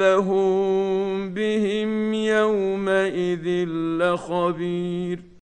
ربهم بهم يومئذ لخبير.